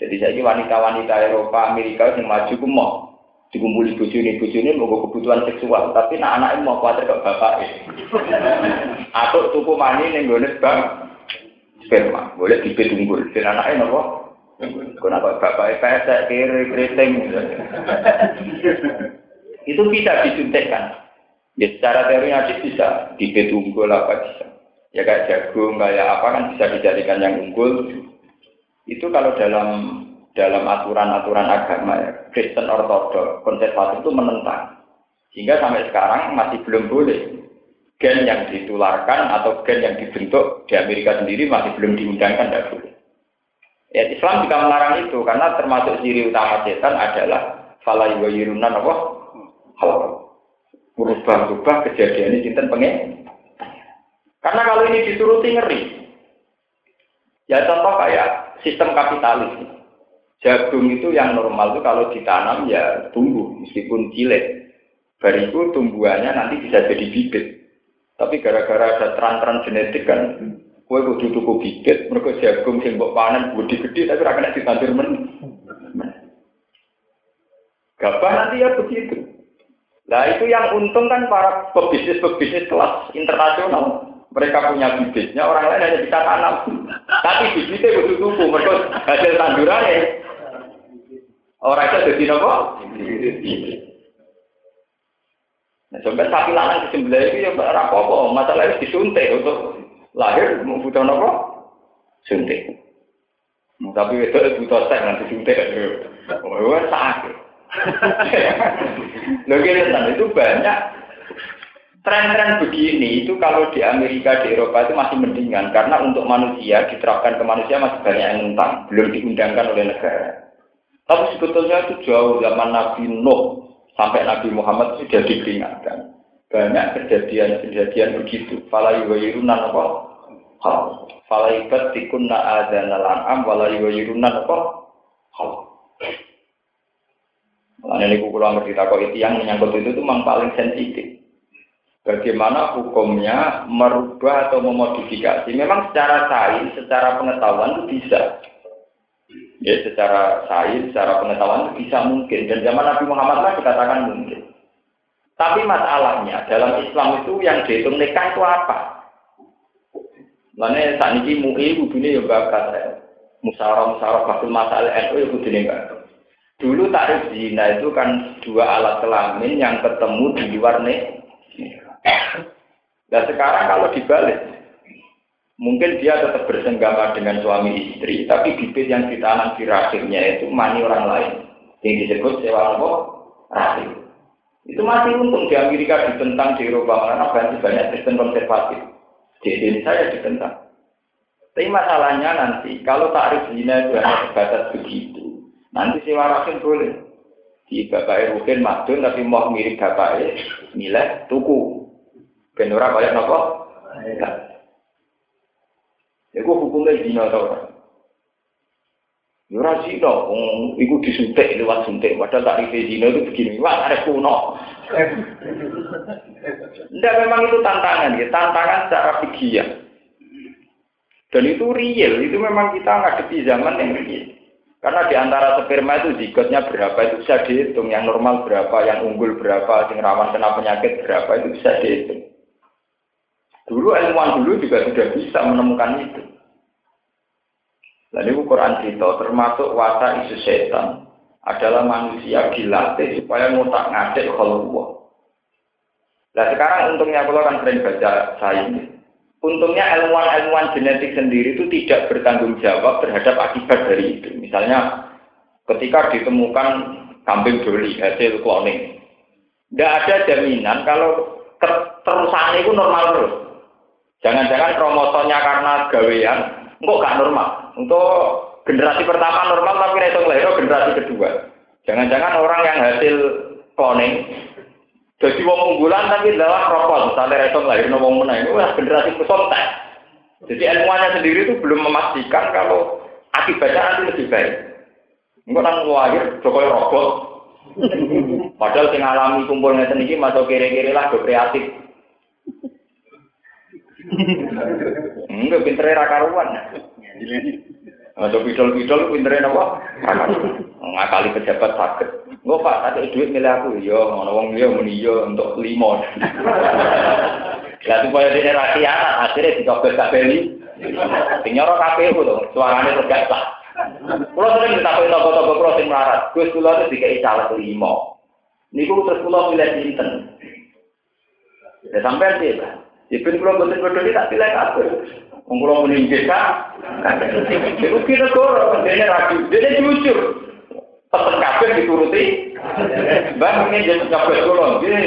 Jadi saya ini wanita-wanita Eropa, Amerika yang maju ku mau. Dikumpuli bojone bojone mau kebutuhan seksual tapi nak anak mau khawatir ke bapak atau tuku mani ning gone bank sperma boleh dibit unggul. Dan anaknya nopo? Kenapa bapak pesek kiri keriting. Itu bisa disuntikkan. Ya secara teori bisa. Dibit unggul apa bisa. Ya kayak jagung kayak apa kan bisa dijadikan yang unggul itu kalau dalam dalam aturan-aturan agama ya, Kristen Ortodok, konservatif itu menentang. Sehingga sampai sekarang masih belum boleh gen yang ditularkan atau gen yang dibentuk di Amerika sendiri masih belum diundangkan, tidak boleh. Ya, Islam juga melarang itu karena termasuk ciri utama setan adalah falai wa yirunan apa? Hal berubah-ubah kejadian ini cinta pengen. Karena kalau ini dituruti ngeri. Ya contoh kayak sistem kapitalis. Jagung itu yang normal itu kalau ditanam ya tumbuh meskipun cilik. Bariku tumbuhannya nanti bisa jadi bibit. Tapi gara-gara ada tran-tran genetik kan, kue kudu tuku bibit, mereka jagung sing mbok panen budi gede tapi ora kena ditandur men. Gabah nanti ya begitu. Nah itu yang untung kan para pebisnis-pebisnis kelas internasional. Mereka punya bibitnya, orang lain hanya bisa tanam. Tapi bibitnya butuh tuku, mereka hasil tandurannya Orang itu jadi nopo? Nah, sampai sapi lanang disembelih itu ya ora apa-apa, masalah itu disuntik untuk lahir butuh nopo? Suntik. Tapi itu butuh seks nanti suntik. Oh, sakit. Loh itu banyak tren-tren begini itu kalau di Amerika di Eropa itu masih mendingan karena untuk manusia diterapkan ke manusia masih banyak yang tentang belum diundangkan oleh negara. Tapi sebetulnya itu jauh zaman Nabi Nuh sampai Nabi Muhammad sudah diperingatkan. Banyak kejadian-kejadian begitu. Fala yuwayirunan apa? Hal. Fala ibat tikunna adana lan'am wala yuwayirunan apa? Hal. Makanya ini kukula ngerti takut itu yang menyangkut itu memang paling sensitif. Bagaimana hukumnya merubah atau memodifikasi. Memang secara sains, secara pengetahuan itu bisa. Ya, secara sains, secara pengetahuan bisa mungkin. Dan zaman Nabi Muhammad lah dikatakan mungkin. Tapi masalahnya dalam Islam itu yang dihitung nikah itu apa? Mana saat ini MUI ini ya bakat ya. Musara musara bakul masalah NU ya ini bakat. Dulu tarif zina itu kan dua alat kelamin yang ketemu di luar nih. Nah sekarang kalau dibalik, Mungkin dia tetap bersenggama dengan suami istri, tapi bibit yang ditanam di rahimnya itu mani orang lain. Yang disebut sewa apa? Rahim. Itu masih untung di Amerika ditentang di Eropa karena banyak banyak Kristen konservatif. Di Indonesia ya ditentang. Tapi masalahnya nanti kalau tarif zina itu hanya sebatas begitu, nanti sewa rahim boleh. Di bapak Rukin madun tapi mau mirip bapak nilai tuku. Benora banyak nopo. Ya kok hukumnya zina tau ora? Ya ora wong iku disuntik lewat suntik. Padahal tak rike zina itu begini, wah ada kuno. Tidak memang itu tantangan ya, tantangan secara fikih Dan itu real, itu memang kita ngadepi zaman yang real. Karena di antara sperma itu zigotnya berapa itu bisa dihitung, yang normal berapa, yang unggul berapa, yang rawan kena penyakit berapa itu bisa dihitung. Dulu ilmuwan dulu juga sudah bisa menemukan itu. Lalu Quran cerita termasuk wasa isu setan adalah manusia dilatih supaya ngotak ngadek kalau Nah sekarang untungnya kalau kan sering baca saya ini. Untungnya ilmuwan-ilmuwan genetik sendiri itu tidak bertanggung jawab terhadap akibat dari itu. Misalnya ketika ditemukan kambing doli hasil cloning. Tidak ada jaminan kalau ter terusannya itu normal terus. Jangan-jangan kromosomnya karena gawean, kok gak normal. Untuk generasi pertama normal tapi itu lahir generasi kedua. Jangan-jangan orang yang hasil cloning jadi wong unggulan tapi adalah rokok, misalnya reso lahir wong menang itu generasi pesontek. Jadi ilmuannya sendiri itu belum memastikan kalau akibatnya nanti lebih baik. Enggak nang lahir Jokowi rokok. Padahal sing alami kumpul ngeten iki masuk kiri-kiri lah kreatif. Enggak pintere ra karuan. Masuk pidol-pidol pintere napa? Ngakali pejabat sakit. Enggak Pak, ada duit milih aku. Iya, ngono wong liya muni iya untuk limo. Lah supaya dene ra anak akhirnya dicobet kabeli. Sing nyoro KPU to, suarane tegak lah. Kulo sering ditakoki toko-toko kulo sing melarat. Gus kulo itu dikai caleg limo. Niku terus kulo milih sinten. Ya sampai sih, Pak. Ipin kulo boten-boten tak pilih kabeh. Wong kulo muni desa. Iku kira kok dene ra dene jujur pesen kabeh dituruti. Mbak mungkin jadi kabeh kula nggih.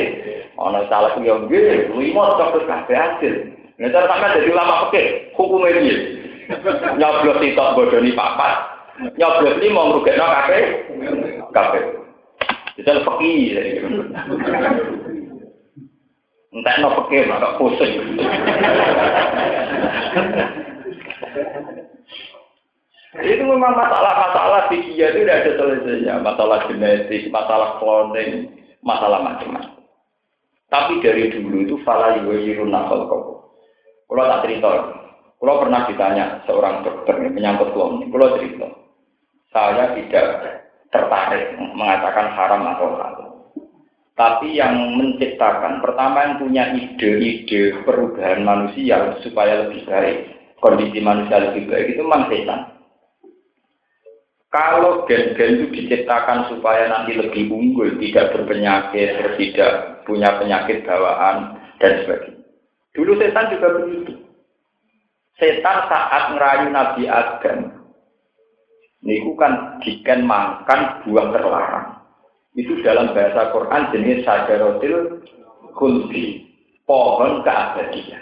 Ana salah yo nggih, lima kabeh kabeh hasil. Nek cara sampe dadi ulama fikih, hukume piye? Nyoblos sitok bodoni papat. Nyoblos lima ngrugekno kabeh kabeh. Jadi fikih. Entah no fikih maka pusing. Itu memang masalah-masalah fikih itu tidak ada selesainya. Masalah genetik, masalah cloning, masalah macam-macam. Tapi dari dulu itu fala yuwirun nakal kau. Kalau tak cerita, kalau pernah ditanya seorang dokter menyangkut cloning, kalau cerita, saya tidak tertarik mengatakan haram atau halal. Tapi yang menciptakan, pertama yang punya ide-ide perubahan manusia supaya lebih baik, kondisi manusia lebih baik itu memang setan. Kalau gen-gen itu diciptakan supaya nanti lebih unggul, tidak berpenyakit, tidak punya penyakit bawaan, dan sebagainya. Dulu setan juga begitu. Setan saat ngerayu Nabi Adam, ini kan diken makan buah terlarang. Itu dalam bahasa Quran jenis sajarotil kulbi, pohon keabadian.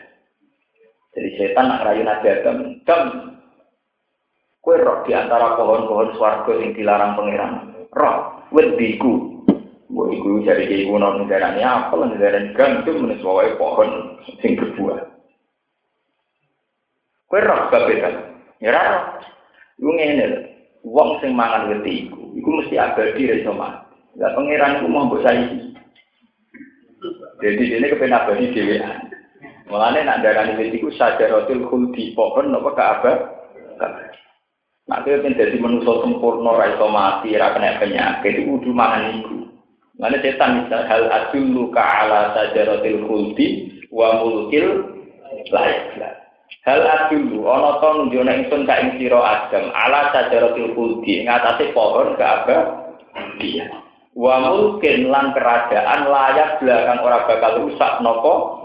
Jadi setan ngerayu Nabi Adam, Kue roh di antara pohon-pohon swarga yang dilarang pangeran. Roh, wediku. Gue iku kayak ibu non negara ini apa lah negara ini gantung menesuai pohon sing berbuah. Kue roh kan? Ya roh. Gue ngene. Wong sing mangan wediku, iku mesti abadi dari sama. Gak pangeran iku mau mbok saiki. Jadi ini kepen abadi dhewean. Mulane nak darani wediku sajaratul khuldi pohon napa ka abad. Nak kowe ben dadi manusa sempurna ra mati, ra kena penyakit, itu kudu mangan iku. Mana setan misal hal adullu ka ala sajaratil khuldi wa mulkil layak Hal adullu ana to nunjukna ingsun ka ing sira Adam ala sajaratil khuldi ing atase pohon ke dia. Wa mulkin lan kerajaan layak belakang ora bakal rusak nopo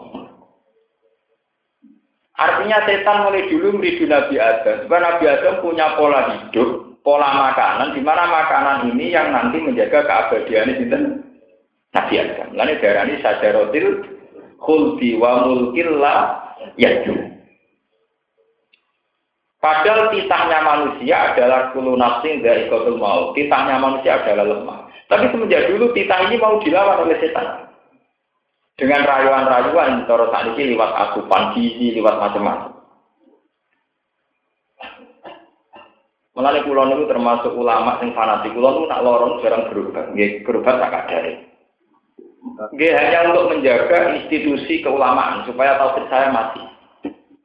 Artinya setan mulai dulu meridu Nabi Adam. Sebab Nabi Adam punya pola hidup, pola makanan, di mana makanan ini yang nanti menjaga keabadian itu Nabi Adam. Lalu darah ini sajarotil khuldi wa mulkilla yaju. Padahal titahnya manusia adalah kulu nafsing dari kotul mau. Titahnya manusia adalah lemah. Tapi semenjak dulu titah ini mau dilawan oleh setan dengan rayuan-rayuan cara saat ini lewat asupan gizi, lewat macam-macam. Mulane kula niku termasuk ulama yang fanatik. Kula niku nak lorong jarang berubah, nggih berubah tak kadare. Nggih hanya untuk menjaga institusi keulamaan supaya tauhid saya mati.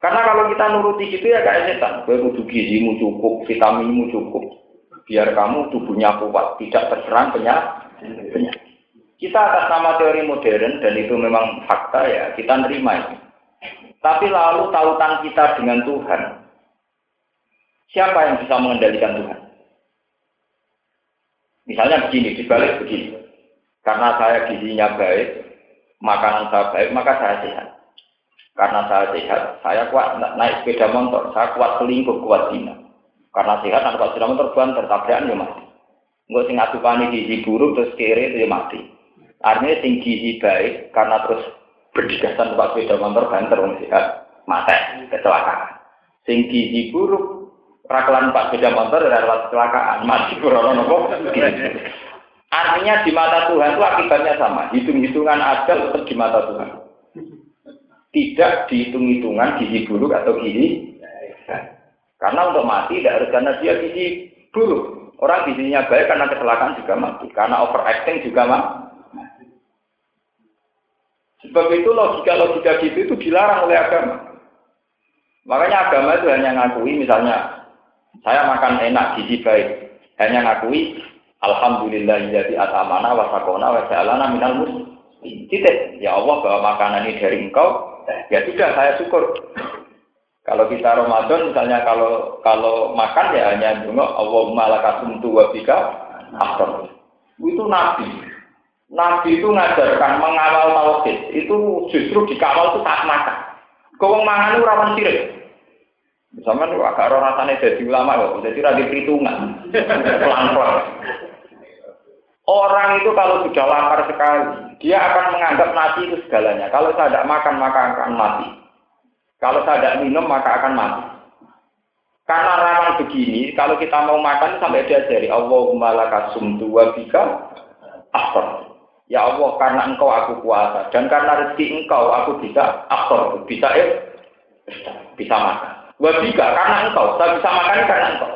Karena kalau kita nuruti gitu ya kayak setan. Gue kudu gizimu cukup, vitaminmu cukup. Biar kamu tubuhnya kuat, tidak terserang penyakit. Kita atas nama teori modern, dan itu memang fakta ya, kita nerima itu. Tapi lalu tautan kita dengan Tuhan, siapa yang bisa mengendalikan Tuhan? Misalnya begini, dibalik begini. Karena saya gizinya baik, makanan saya baik, maka saya sehat. Karena saya sehat, saya kuat naik sepeda motor, saya kuat selingkuh, kuat zina. Karena sehat, anak sepeda motor banter, tabrakan ya mati. Enggak sing ngadupani gizi buruk terus kere itu ya mati. Artinya sing gizi baik karena terus berdigasan tempat sepeda motor banter wong sehat, mati, kecelakaan. Sing gizi buruk rakalan pak sepeda motor dan kecelakaan mati kurang nopo. Artinya di mata Tuhan itu akibatnya sama. Hitung-hitungan adil tetap di mata Tuhan tidak dihitung-hitungan gizi buruk atau gizi karena untuk mati tidak harus karena dia gizi buruk. Orang gizinya baik karena kecelakaan juga mati, karena overacting juga mati. Sebab itu logika-logika gitu itu dilarang oleh agama. Makanya agama itu hanya ngakui misalnya saya makan enak gizi baik, hanya ngakui Alhamdulillah jadi atamana wasakona wasalana minal muslim. Titik. Ya Allah bahwa makanan ini dari engkau, ya sudah saya syukur. Kalau kita Ramadan misalnya kalau kalau makan ya hanya dungo Allahumma lakasum wa bika after. Itu nabi. Nabi itu ngajarkan mengawal tauhid. Itu justru dikawal itu saat makan. Kau mangan rawan sirik. Sama nih agak rasanya jadi ulama kok, jadi radhi perhitungan, pelan-pelan. Orang itu kalau sudah lapar sekali, dia akan menganggap nasi itu segalanya. Kalau saya tidak makan, maka akan mati. Kalau saya tidak minum, maka akan mati. Karena rawan begini, kalau kita mau makan sampai diajari Allahumma lakasumtu wa bika after. Ya Allah, karena engkau aku kuasa dan karena rezeki engkau aku bisa after, bisa eh, bisa makan. Wa bika karena engkau, saya bisa makan karena engkau.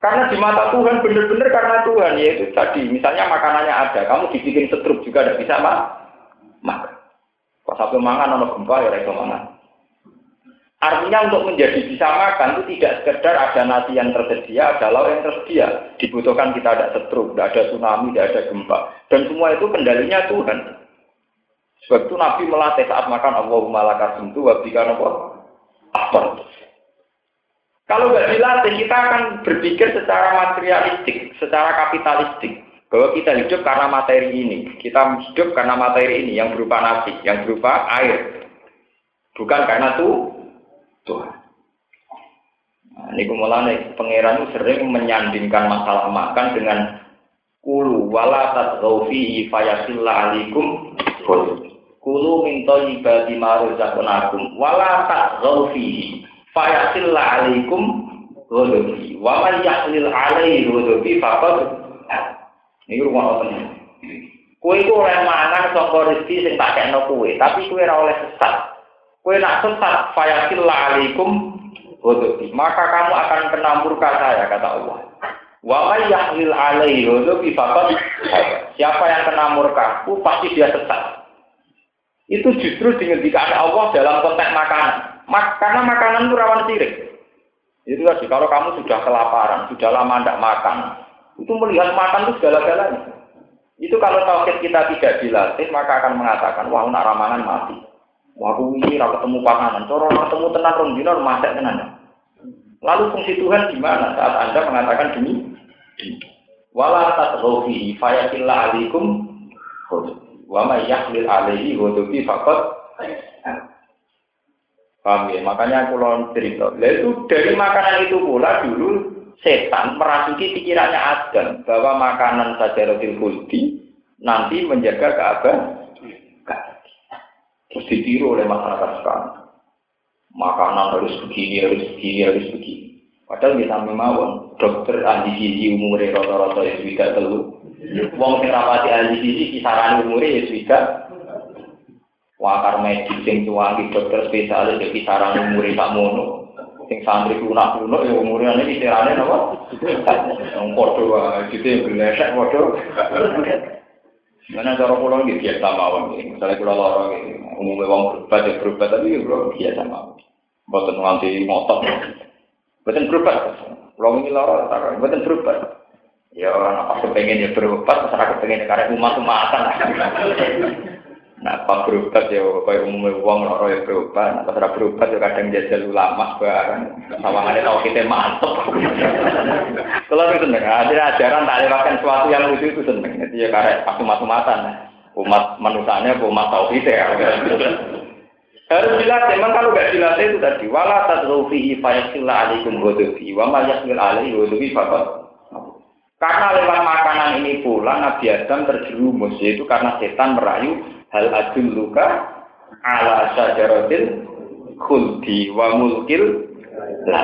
Karena di mata Tuhan benar-benar karena Tuhan yaitu tadi misalnya makanannya ada, kamu dibikin setruk juga tidak bisa mak makan. Pas sampai makan ono gempa ya reso makan. Artinya untuk menjadi bisa makan itu tidak sekedar ada nasi yang tersedia, ada lauk yang tersedia. Dibutuhkan kita ada setruk, tidak ada tsunami, tidak ada gempa. Dan semua itu kendalinya Tuhan. Sebab itu Nabi melatih saat makan Allahumma lakasumtu wa bika apa? Kalau nggak dilatih, kita akan berpikir secara materialistik, secara kapitalistik. Bahwa kita hidup karena materi ini. Kita hidup karena materi ini yang berupa nasi, yang berupa air. Bukan karena tuh Tuhan. Nah, ini kumulane pangeran itu sering menyandingkan masalah makan dengan kulu wala tadghaufi fayasilla alikum kulu min thayyibati ma razaqnakum wala tadghaufi fayasilla alaikum ghadabi wa man yahlil alaihi faqad ini rumah nih kue itu oleh mangan saka rezeki sing tak kena kue. Tapi kue ora oleh sesat. Kue nak sesat fayasilla alaikum ghadabi maka kamu akan kena murka saya kata Allah. Wa yahlil alaihi ghadabi faqad siapa yang kena murka pasti dia sesat. Itu justru dihentikan Allah dalam konteks makanan. Mak karena makanan itu rawan sirik. Itu tadi, kalau kamu sudah kelaparan, sudah lama tidak makan, itu melihat makan itu segala-galanya. Itu kalau tauhid kita tidak dilatih, maka akan mengatakan, wah nak ramangan mati. Wah ini tidak ketemu panganan, coro ketemu tenang rong dino masak tenan. Lalu fungsi Tuhan di mana saat Anda mengatakan demi wala tatghafi fayatillah alaikum wa may yahlil alaihi ghadabi faqad Paham ya? Makanya aku lawan cerita. Lah itu dari makanan itu pula dulu setan merasuki pikirannya Adam bahwa makanan saja roti kulti nanti menjaga keabah. Terus ditiru oleh masyarakat sekarang. Makanan harus begini, harus begini, harus begini. Padahal kita memang dokter ahli gizi umurnya rata-rata ya sudah telu. Wong sing rapati ahli gizi kisaran umurnya ya sudah wakar medis sing cuangi dokter spesialis ya kisaran umur tak mono sing santri lunak ya umurnya ini kisarannya apa? Yang podo gitu yang belesek podo. Mana cara pulau ini biasa mawon ini. Misalnya pulau lorong ini, umumnya wong berubah ya berubah tapi ya pulau biasa mawon. Buatan nganti ngotot. Pulau ini lorong, buatan berubah. Ya apa kepengen ya berubah, masyarakat kepengen ya karena umat umatan. Nah, pas berobat ya, kayak umumnya uang loro ya berobat. Nah, pas berobat ya kadang jajal ulama bareng. Sawangannya tahu kita mantep. Kalau itu seneng, ada ajaran tak lewatkan sesuatu yang lucu itu seneng. Jadi ya karena pas umat-umatan. Umat manusianya, umat tauhid ya. Harus jelas, memang kalau nggak jelas itu tadi. Wala tadrufihi fayasilla alaikum godobi. Wa ma yasmil alaihi fakat. Karena lewat makanan ini pula Nabi Adam terjerumus, yaitu karena setan merayu hal adul luka ala syajaratil khuldi wa mulkil la.